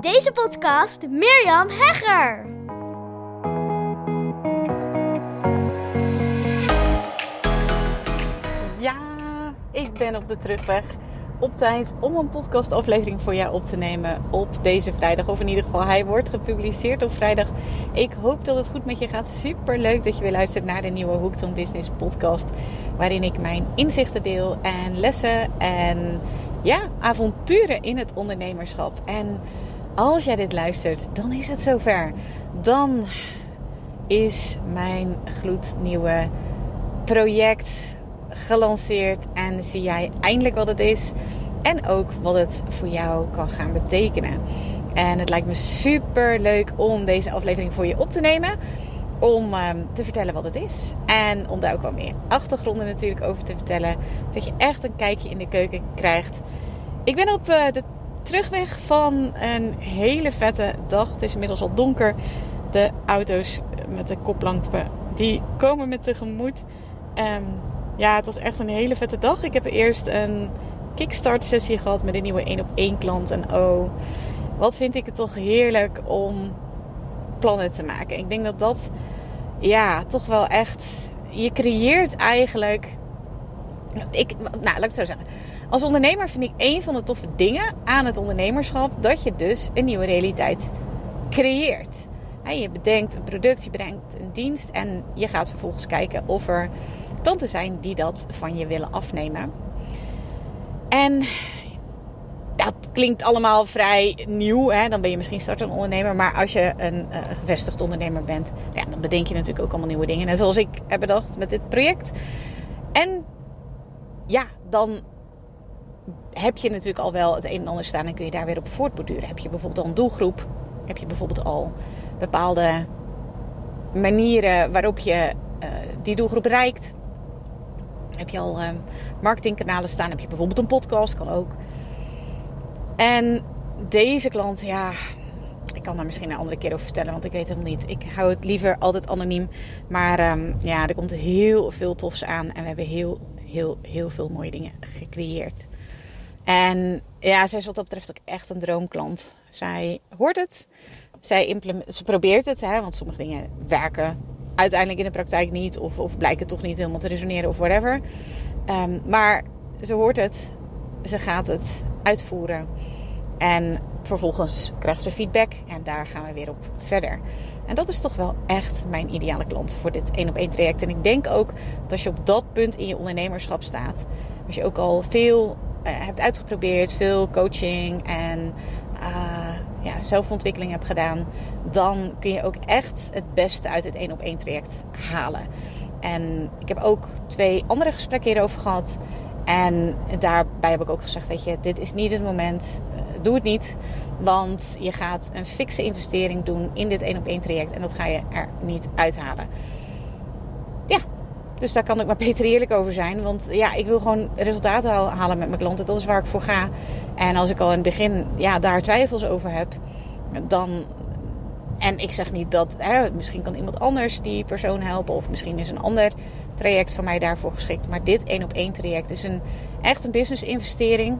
Deze podcast Mirjam Hegger. Ja, ik ben op de terugweg op tijd om een podcastaflevering voor jou op te nemen op deze vrijdag. Of in ieder geval, hij wordt gepubliceerd op vrijdag. Ik hoop dat het goed met je gaat. Super leuk dat je weer luistert naar de nieuwe Hooked on Business podcast. Waarin ik mijn inzichten deel en lessen en ja, avonturen in het ondernemerschap. En als jij dit luistert, dan is het zover. Dan is mijn gloednieuwe project gelanceerd en zie jij eindelijk wat het is en ook wat het voor jou kan gaan betekenen. En het lijkt me super leuk om deze aflevering voor je op te nemen. Om um, te vertellen wat het is. En om daar ook wat meer achtergronden natuurlijk over te vertellen. Zodat je echt een kijkje in de keuken krijgt. Ik ben op uh, de terugweg van een hele vette dag. Het is inmiddels al donker. De auto's met de koplampen die komen me tegemoet. Um, ja, het was echt een hele vette dag. Ik heb eerst een kickstart sessie gehad met een nieuwe 1 op 1 klant. En oh, wat vind ik het toch heerlijk om plannen te maken. Ik denk dat dat, ja, toch wel echt... Je creëert eigenlijk... Ik, nou, laat ik het zo zeggen. Als ondernemer vind ik een van de toffe dingen aan het ondernemerschap... dat je dus een nieuwe realiteit creëert. Je bedenkt een product, je bedenkt een dienst... en je gaat vervolgens kijken of er klanten zijn die dat van je willen afnemen. En dat klinkt allemaal vrij nieuw. Hè? Dan ben je misschien startende ondernemer. Maar als je een uh, gevestigd ondernemer bent, ja, dan bedenk je natuurlijk ook allemaal nieuwe dingen. En zoals ik heb bedacht met dit project. En ja, dan heb je natuurlijk al wel het een en ander staan en kun je daar weer op voortborduren. Heb je bijvoorbeeld al een doelgroep? Heb je bijvoorbeeld al bepaalde manieren waarop je uh, die doelgroep bereikt? Heb je al uh, marketingkanalen staan? Heb je bijvoorbeeld een podcast? Kan ook. En deze klant, ja, ik kan daar misschien een andere keer over vertellen, want ik weet het niet. Ik hou het liever altijd anoniem. Maar um, ja, er komt heel veel tofs aan en we hebben heel, heel, heel veel mooie dingen gecreëerd. En ja, zij is wat dat betreft ook echt een droomklant. Zij hoort het. Zij ze probeert het, hè, want sommige dingen werken uiteindelijk in de praktijk niet. Of, of blijken toch niet helemaal te resoneren of whatever. Um, maar ze hoort het. Ze gaat het uitvoeren. En vervolgens krijgt ze feedback. En daar gaan we weer op verder. En dat is toch wel echt mijn ideale klant voor dit één op één traject. En ik denk ook dat als je op dat punt in je ondernemerschap staat. Als je ook al veel hebt uitgeprobeerd. Veel coaching en... Uh, ja, zelfontwikkeling hebt gedaan, dan kun je ook echt het beste uit het één op één traject halen. En ik heb ook twee andere gesprekken hierover gehad. En daarbij heb ik ook gezegd: Weet je, dit is niet het moment. Doe het niet. Want je gaat een fikse investering doen in dit één op één traject. En dat ga je er niet uithalen. Dus daar kan ik maar beter eerlijk over zijn. Want ja, ik wil gewoon resultaten halen met mijn klanten. Dat is waar ik voor ga. En als ik al in het begin ja, daar twijfels over heb, dan. En ik zeg niet dat. Hè, misschien kan iemand anders die persoon helpen. Of misschien is een ander traject van mij daarvoor geschikt. Maar dit één op één traject is een, echt een business investering.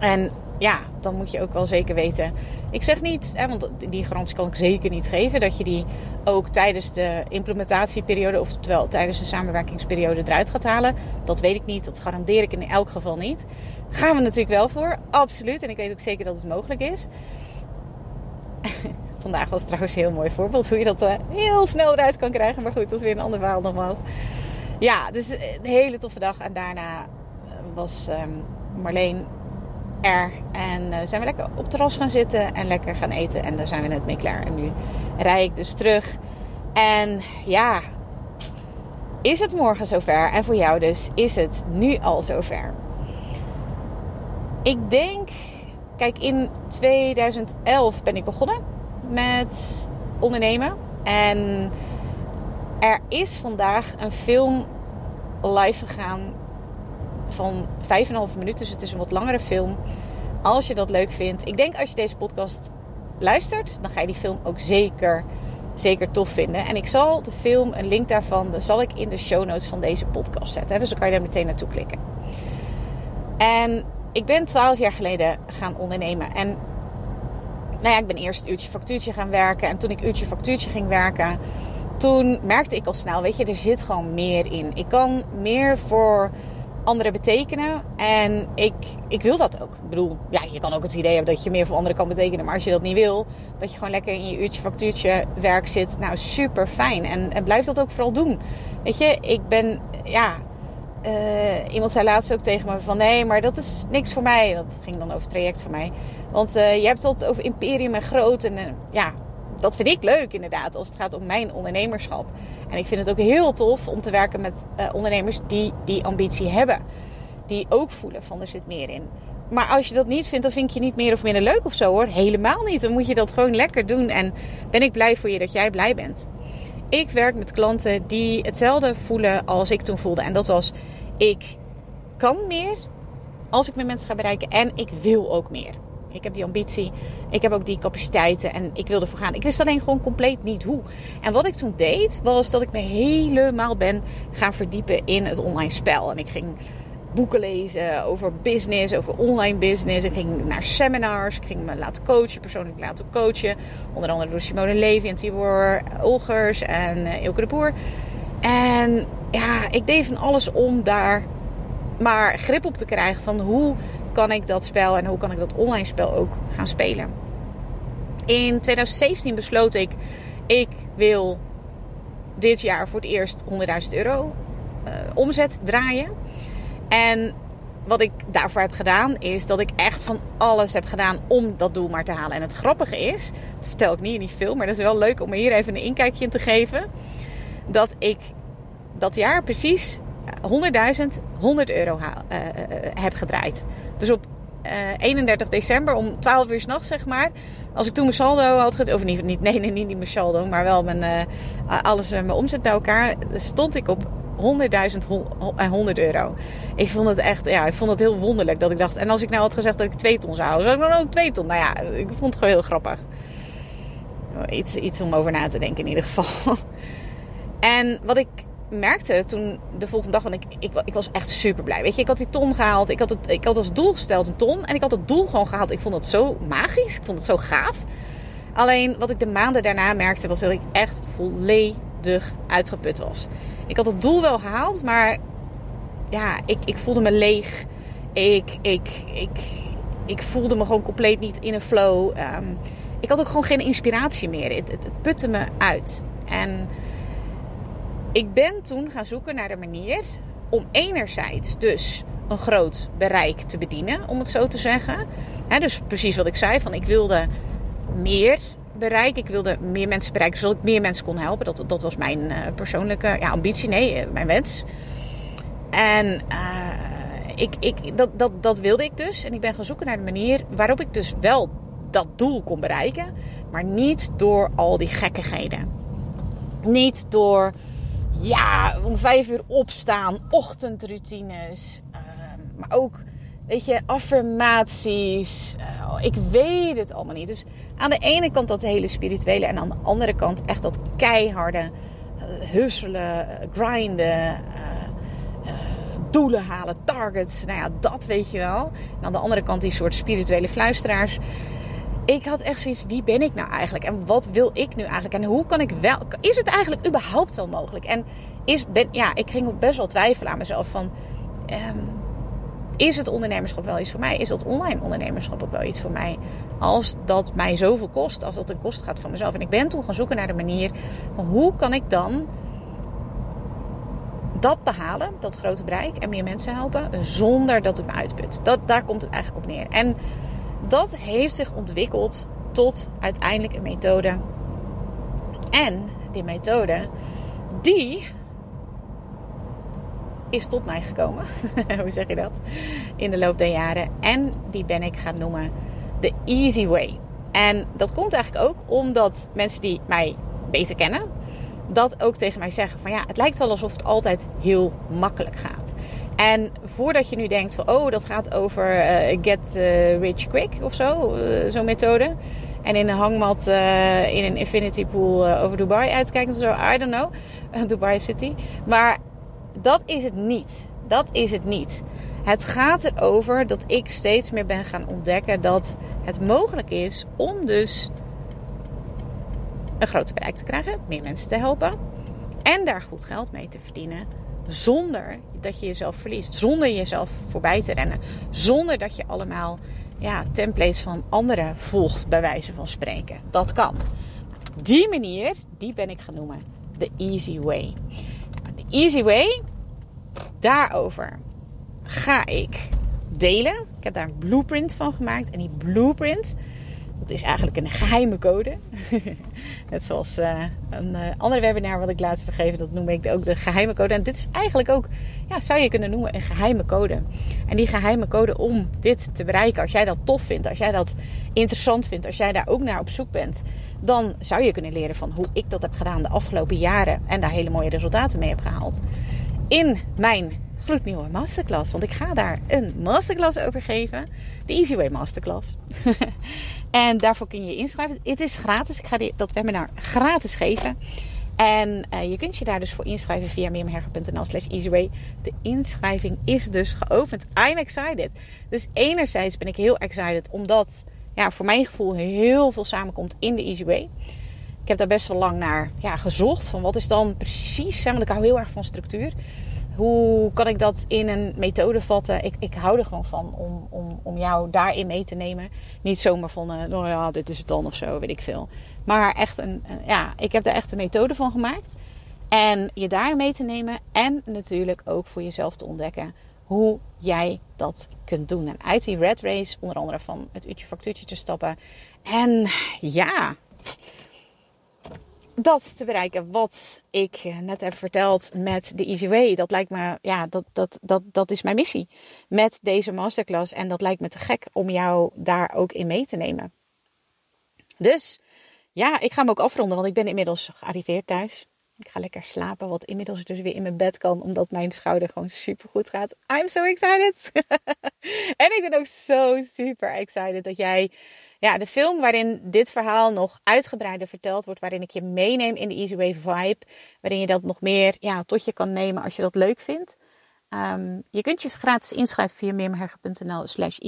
En ja, dan moet je ook wel zeker weten. Ik zeg niet, hè, want die garantie kan ik zeker niet geven, dat je die ook tijdens de implementatieperiode, oftewel tijdens de samenwerkingsperiode eruit gaat halen. Dat weet ik niet, dat garandeer ik in elk geval niet. Gaan we natuurlijk wel voor, absoluut. En ik weet ook zeker dat het mogelijk is. Vandaag was trouwens een heel mooi voorbeeld hoe je dat uh, heel snel eruit kan krijgen. Maar goed, dat is weer een ander verhaal nogmaals. Ja, dus een hele toffe dag. En daarna was um, Marleen En uh, zijn we lekker op het terras gaan zitten en lekker gaan eten. En daar zijn we net mee klaar. En nu rij ik dus terug. En ja, is het morgen zover? En voor jou dus is het nu al zover. Ik denk, kijk, in 2011 ben ik begonnen met ondernemen. En er is vandaag een film live gegaan van 5,5 minuten. Dus het is een wat langere film. Als je dat leuk vindt. Ik denk als je deze podcast luistert, dan ga je die film ook zeker, zeker tof vinden. En ik zal de film, een link daarvan, zal ik in de show notes van deze podcast zetten. Dus dan kan je daar meteen naartoe klikken. En ik ben 12 jaar geleden gaan ondernemen. En nou ja, ik ben eerst uurtje factuurtje gaan werken. En toen ik uurtje factuurtje ging werken, toen merkte ik al snel, weet je, er zit gewoon meer in. Ik kan meer voor anderen betekenen. En ik, ik wil dat ook. Ik bedoel, ja, je kan ook het idee hebben dat je meer voor anderen kan betekenen. Maar als je dat niet wil, dat je gewoon lekker in je uurtje factuurtje werk zit. Nou, super fijn. En, en blijf dat ook vooral doen. Weet je, ik ben, ja, uh, iemand zei laatst ook tegen me van nee, maar dat is niks voor mij. Dat ging dan over traject voor mij. Want uh, je hebt het over imperium en groot. En uh, ja, dat vind ik leuk inderdaad als het gaat om mijn ondernemerschap. En ik vind het ook heel tof om te werken met ondernemers die die ambitie hebben. Die ook voelen van er zit meer in. Maar als je dat niet vindt, dan vind je niet meer of minder leuk of zo hoor. Helemaal niet. Dan moet je dat gewoon lekker doen. En ben ik blij voor je dat jij blij bent. Ik werk met klanten die hetzelfde voelen als ik toen voelde. En dat was ik kan meer als ik meer mensen ga bereiken en ik wil ook meer. Ik heb die ambitie, ik heb ook die capaciteiten en ik wil ervoor gaan. Ik wist alleen gewoon compleet niet hoe. En wat ik toen deed, was dat ik me helemaal ben gaan verdiepen in het online spel. En ik ging boeken lezen over business, over online business. Ik ging naar seminars, ik ging me laten coachen, persoonlijk laten coachen. Onder andere door Simone Levy en Tibor Olgers en uh, Ilke de Boer. En ja, ik deed van alles om daar maar grip op te krijgen van hoe kan ik dat spel en hoe kan ik dat online spel ook gaan spelen. In 2017 besloot ik, ik wil dit jaar voor het eerst 100.000 euro uh, omzet draaien. En wat ik daarvoor heb gedaan, is dat ik echt van alles heb gedaan om dat doel maar te halen. En het grappige is, dat vertel ik niet in die film, maar dat is wel leuk om hier even een inkijkje in te geven. Dat ik dat jaar precies 100.000, 100 euro uh, heb gedraaid. Dus op uh, 31 december om 12 uur s'nachts, zeg maar. Als ik toen mijn saldo had gedaan, of niet, niet, nee, nee, niet mijn saldo, maar wel mijn, alles, mijn omzet bij elkaar, stond ik op 100.000 100 euro. Ik vond het echt, ja, ik vond het heel wonderlijk dat ik dacht. En als ik nou had gezegd dat ik 2 ton zou houden, zou ik dan ook 2 ton? Nou ja, ik vond het gewoon heel grappig. Iets, iets om over na te denken in ieder geval. En wat ik merkte toen de volgende dag, want ik, ik, ik, was echt super blij. Weet je, ik had die ton gehaald. Ik had, het, ik had als doel gesteld een ton. En ik had het doel gewoon gehaald. Ik vond het zo magisch. Ik vond het zo gaaf. Alleen wat ik de maanden daarna merkte, was dat ik echt volledig uitgeput was. Ik had het doel wel gehaald, maar ja, ik, ik voelde me leeg. Ik, ik, ik, ik voelde me gewoon compleet niet in een flow. Um, ik had ook gewoon geen inspiratie meer. Het, het, het putte me uit. En ik ben toen gaan zoeken naar een manier om enerzijds dus een groot bereik te bedienen, om het zo te zeggen. dus precies wat ik zei, van ik wilde meer bereik. Ik wilde meer mensen bereiken, zodat ik meer mensen kon helpen. Dat, dat was mijn uh, persoonlijke ja, ambitie, nee, uh, mijn wens. En uh, ik, ik, dat, dat, dat wilde ik dus. En ik ben gaan zoeken naar de manier waarop ik dus wel dat doel kon bereiken. Maar niet door al die gekkigheden. Niet door ja, om vijf uur opstaan, ochtendroutines. Uh, maar ook, weet je, affirmaties. Uh, ik weet het allemaal niet. Dus aan de ene kant dat hele spirituele. En aan de andere kant echt dat keiharde uh, husselen, grinden. doelen halen, targets. Nou ja, dat weet je wel. En aan de andere kant die soort spirituele fluisteraars ik had echt zoiets, wie ben ik nou eigenlijk? En wat wil ik nu eigenlijk? En hoe kan ik wel... Is het eigenlijk überhaupt wel mogelijk? En is, ben, ja, ik ging ook best wel twijfelen aan mezelf van... Um, is het ondernemerschap wel iets voor mij? Is dat online ondernemerschap ook wel iets voor mij? Als dat mij zoveel kost, als dat een kost gaat van mezelf. En ik ben toen gaan zoeken naar de manier hoe kan ik dan dat behalen, dat grote bereik en meer mensen helpen, zonder dat het me uitput. Dat, daar komt het eigenlijk op neer. En dat heeft zich ontwikkeld tot uiteindelijk een methode. En die methode, die is tot mij gekomen. Hoe zeg je dat? In de loop der jaren. En die ben ik gaan noemen de Easy Way. En dat komt eigenlijk ook omdat mensen die mij beter kennen, dat ook tegen mij zeggen van ja, het lijkt wel alsof het altijd heel makkelijk gaat. En voordat je nu denkt van, oh, dat gaat over uh, get uh, rich quick of zo, uh, zo'n methode. En in een hangmat in een infinity pool over Dubai uitkijken zo, I don't know. Dubai City. Maar dat is het niet. Dat is het niet. Het gaat erover dat ik steeds meer ben gaan ontdekken dat het mogelijk is om dus een groter bereik te krijgen, meer mensen te helpen en daar goed geld mee te verdienen zonder dat je jezelf verliest, zonder jezelf voorbij te rennen, zonder dat je allemaal ja, templates van anderen volgt, bij wijze van spreken. Dat kan. Die manier, die ben ik gaan noemen de easy way. De easy way, daarover ga ik delen. Ik heb daar een blueprint van gemaakt. En die blueprint, dat is eigenlijk een geheime code. Net zoals uh, een uh, andere webinar wat ik laatst vergeven, dat noem ik ook de geheime code. En dit is eigenlijk ook, ja, zou je kunnen noemen, een geheime code. En die geheime code om dit te bereiken, als jij dat tof vindt, als jij dat interessant vindt, als jij daar ook naar op zoek bent, dan zou je kunnen leren van hoe ik dat heb gedaan de afgelopen jaren en daar hele mooie resultaten mee heb gehaald. In mijn gloednieuwe masterclass. Want ik ga daar een masterclass over geven. De Easy Way Masterclass. en daarvoor kun je je inschrijven. Het is gratis. Ik ga dat webinar gratis geven. En uh, je kunt je daar dus voor inschrijven via mirjamherger.nl slash easyway. De inschrijving is dus geopend. I'm excited. Dus enerzijds ben ik heel excited omdat ja, voor mijn gevoel heel veel samenkomt in de Easy Way. Ik heb daar best wel lang naar ja, gezocht. Van wat is dan precies, want ik hou heel erg van structuur. Hoe kan ik dat in een methode vatten? Ik, ik hou er gewoon van om, om, om jou daarin mee te nemen. Niet zomaar van, uh, nou ja, dit is het dan of zo, weet ik veel. Maar echt een, ja, ik heb daar echt een methode van gemaakt. En je daarin mee te nemen. En natuurlijk ook voor jezelf te ontdekken hoe jij dat kunt doen. En uit die red race, onder andere van het uurtje factuurtje te stappen. En ja, dat te bereiken wat ik net heb verteld met de Easy Way. Dat lijkt me, ja, dat, dat, dat, dat is mijn missie met deze masterclass. En dat lijkt me te gek om jou daar ook in mee te nemen. Dus ja, ik ga hem ook afronden, want ik ben inmiddels gearriveerd thuis. Ik ga lekker slapen, wat inmiddels dus weer in mijn bed kan, omdat mijn schouder gewoon super goed gaat. I'm so excited! en ik ben ook zo super excited dat jij ja, de film waarin dit verhaal nog uitgebreider verteld wordt, waarin ik je meeneem in de Easy Way vibe, waarin je dat nog meer ja, tot je kan nemen als je dat leuk vindt. Um, je kunt je gratis inschrijven via meermherger.nl slash.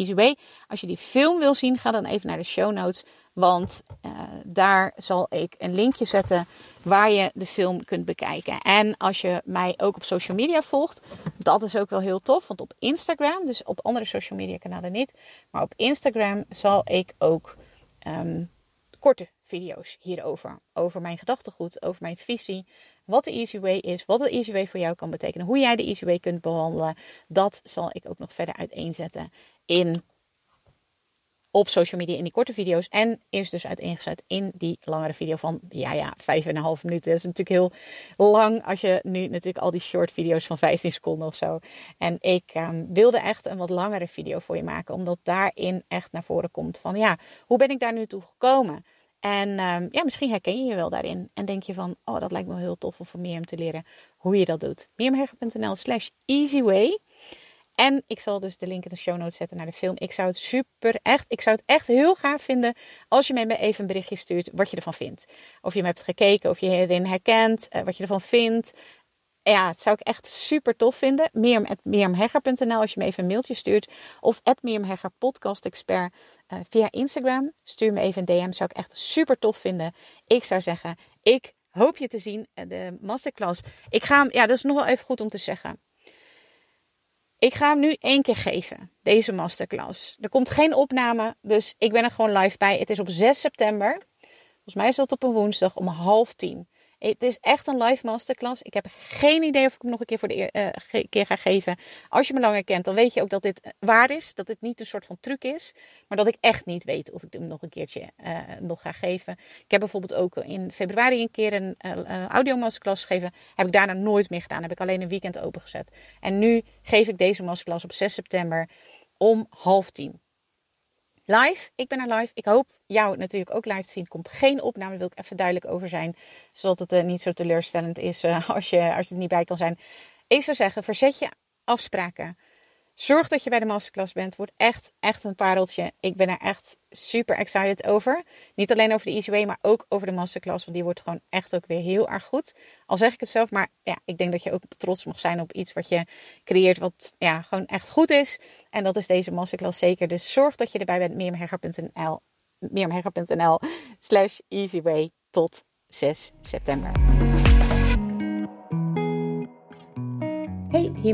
Als je die film wil zien, ga dan even naar de show notes. Want uh, daar zal ik een linkje zetten waar je de film kunt bekijken. En als je mij ook op social media volgt, dat is ook wel heel tof. Want op Instagram, dus op andere social media kanalen niet. Maar op Instagram zal ik ook um, korte video's hierover. Over mijn gedachtegoed, over mijn visie. Wat de Easy Way is, wat de Easy Way voor jou kan betekenen. Hoe jij de Easy Way kunt behandelen. Dat zal ik ook nog verder uiteenzetten in op social media in die korte video's. En is dus uiteengezet in die langere video van, ja ja, vijf en een half minuten. Dat is natuurlijk heel lang als je nu natuurlijk al die short video's van 15 seconden of zo. En ik um, wilde echt een wat langere video voor je maken. Omdat daarin echt naar voren komt van, ja, hoe ben ik daar nu toe gekomen? En um, ja, misschien herken je je wel daarin. En denk je van, oh, dat lijkt me heel tof om van Mirjam te leren hoe je dat doet. Mirjamherger.nl slash easyway. En ik zal dus de link in de show notes zetten naar de film. Ik zou het super echt, ik zou het echt heel gaaf vinden als je mij even een berichtje stuurt wat je ervan vindt. Of je hem hebt gekeken, of je erin herkent, uh, wat je ervan vindt. Ja, het zou ik echt super tof vinden. Mirjamhegger.nl als je me even een mailtje stuurt. Of Mirjamhegger podcast expert uh, via Instagram. Stuur me even een DM, zou ik echt super tof vinden. Ik zou zeggen, ik hoop je te zien. Uh, de masterclass. Ik ga hem, ja dat is nog wel even goed om te zeggen. Ik ga hem nu één keer geven, deze masterclass. Er komt geen opname, dus ik ben er gewoon live bij. Het is op 6 september. Volgens mij is dat op een woensdag om half tien. Het is echt een live masterclass. Ik heb geen idee of ik hem nog een keer voor de uh, keer ga geven. Als je me langer kent, dan weet je ook dat dit waar is. Dat dit niet een soort van truc is. Maar dat ik echt niet weet of ik hem nog een keertje uh, nog ga geven. Ik heb bijvoorbeeld ook in februari een keer een uh, audio masterclass gegeven. Heb ik daarna nooit meer gedaan. Heb ik alleen een weekend opengezet. En nu geef ik deze masterclass op 6 september om half tien live. Ik ben er live. Ik hoop jou natuurlijk ook live te zien. Komt geen opname, daar wil ik even duidelijk over zijn. Zodat het uh, niet zo teleurstellend is uh, als, je, als je er niet bij kan zijn. Ik zou zeggen, verzet je afspraken Zorg dat je bij de masterclass bent. Wordt echt, echt een pareltje. Ik ben er echt super excited over. Niet alleen over de Easy Way, maar ook over de masterclass. Want die wordt gewoon echt ook weer heel erg goed. Al zeg ik het zelf, maar ja, ik denk dat je ook trots mag zijn op iets wat je creëert. Wat ja, gewoon echt goed is. En dat is deze masterclass zeker. Dus zorg dat je erbij bent. Mirjamhegger.nl slash easyway tot 6 september.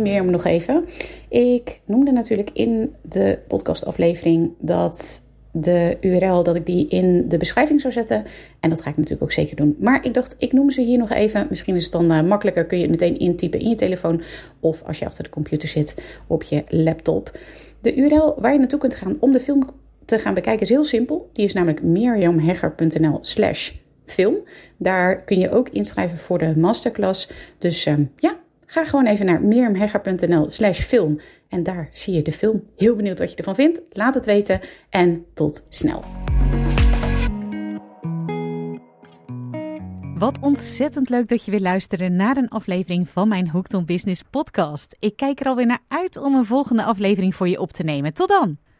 Hier nog even. Ik noemde natuurlijk in de podcastaflevering dat de URL dat ik die in de beschrijving zou zetten. En dat ga ik natuurlijk ook zeker doen. Maar ik dacht, ik noem ze hier nog even. Misschien is het dan uh, makkelijker. Kun je het meteen intypen in je telefoon. Of als je achter de computer zit op je laptop. De URL waar je naartoe kunt gaan om de film te gaan bekijken is heel simpel. Die is namelijk miriamhegger.nl slash film. Daar kun je ook inschrijven voor de masterclass. Dus uh, ja, Ga gewoon even naar miriamhegger.nl slash film en daar zie je de film. Heel benieuwd wat je ervan vindt. Laat het weten en tot snel. Wat ontzettend leuk dat je weer luisteren naar een aflevering van mijn Hooked on Business podcast. Ik kijk er alweer naar uit om een volgende aflevering voor je op te nemen. Tot dan!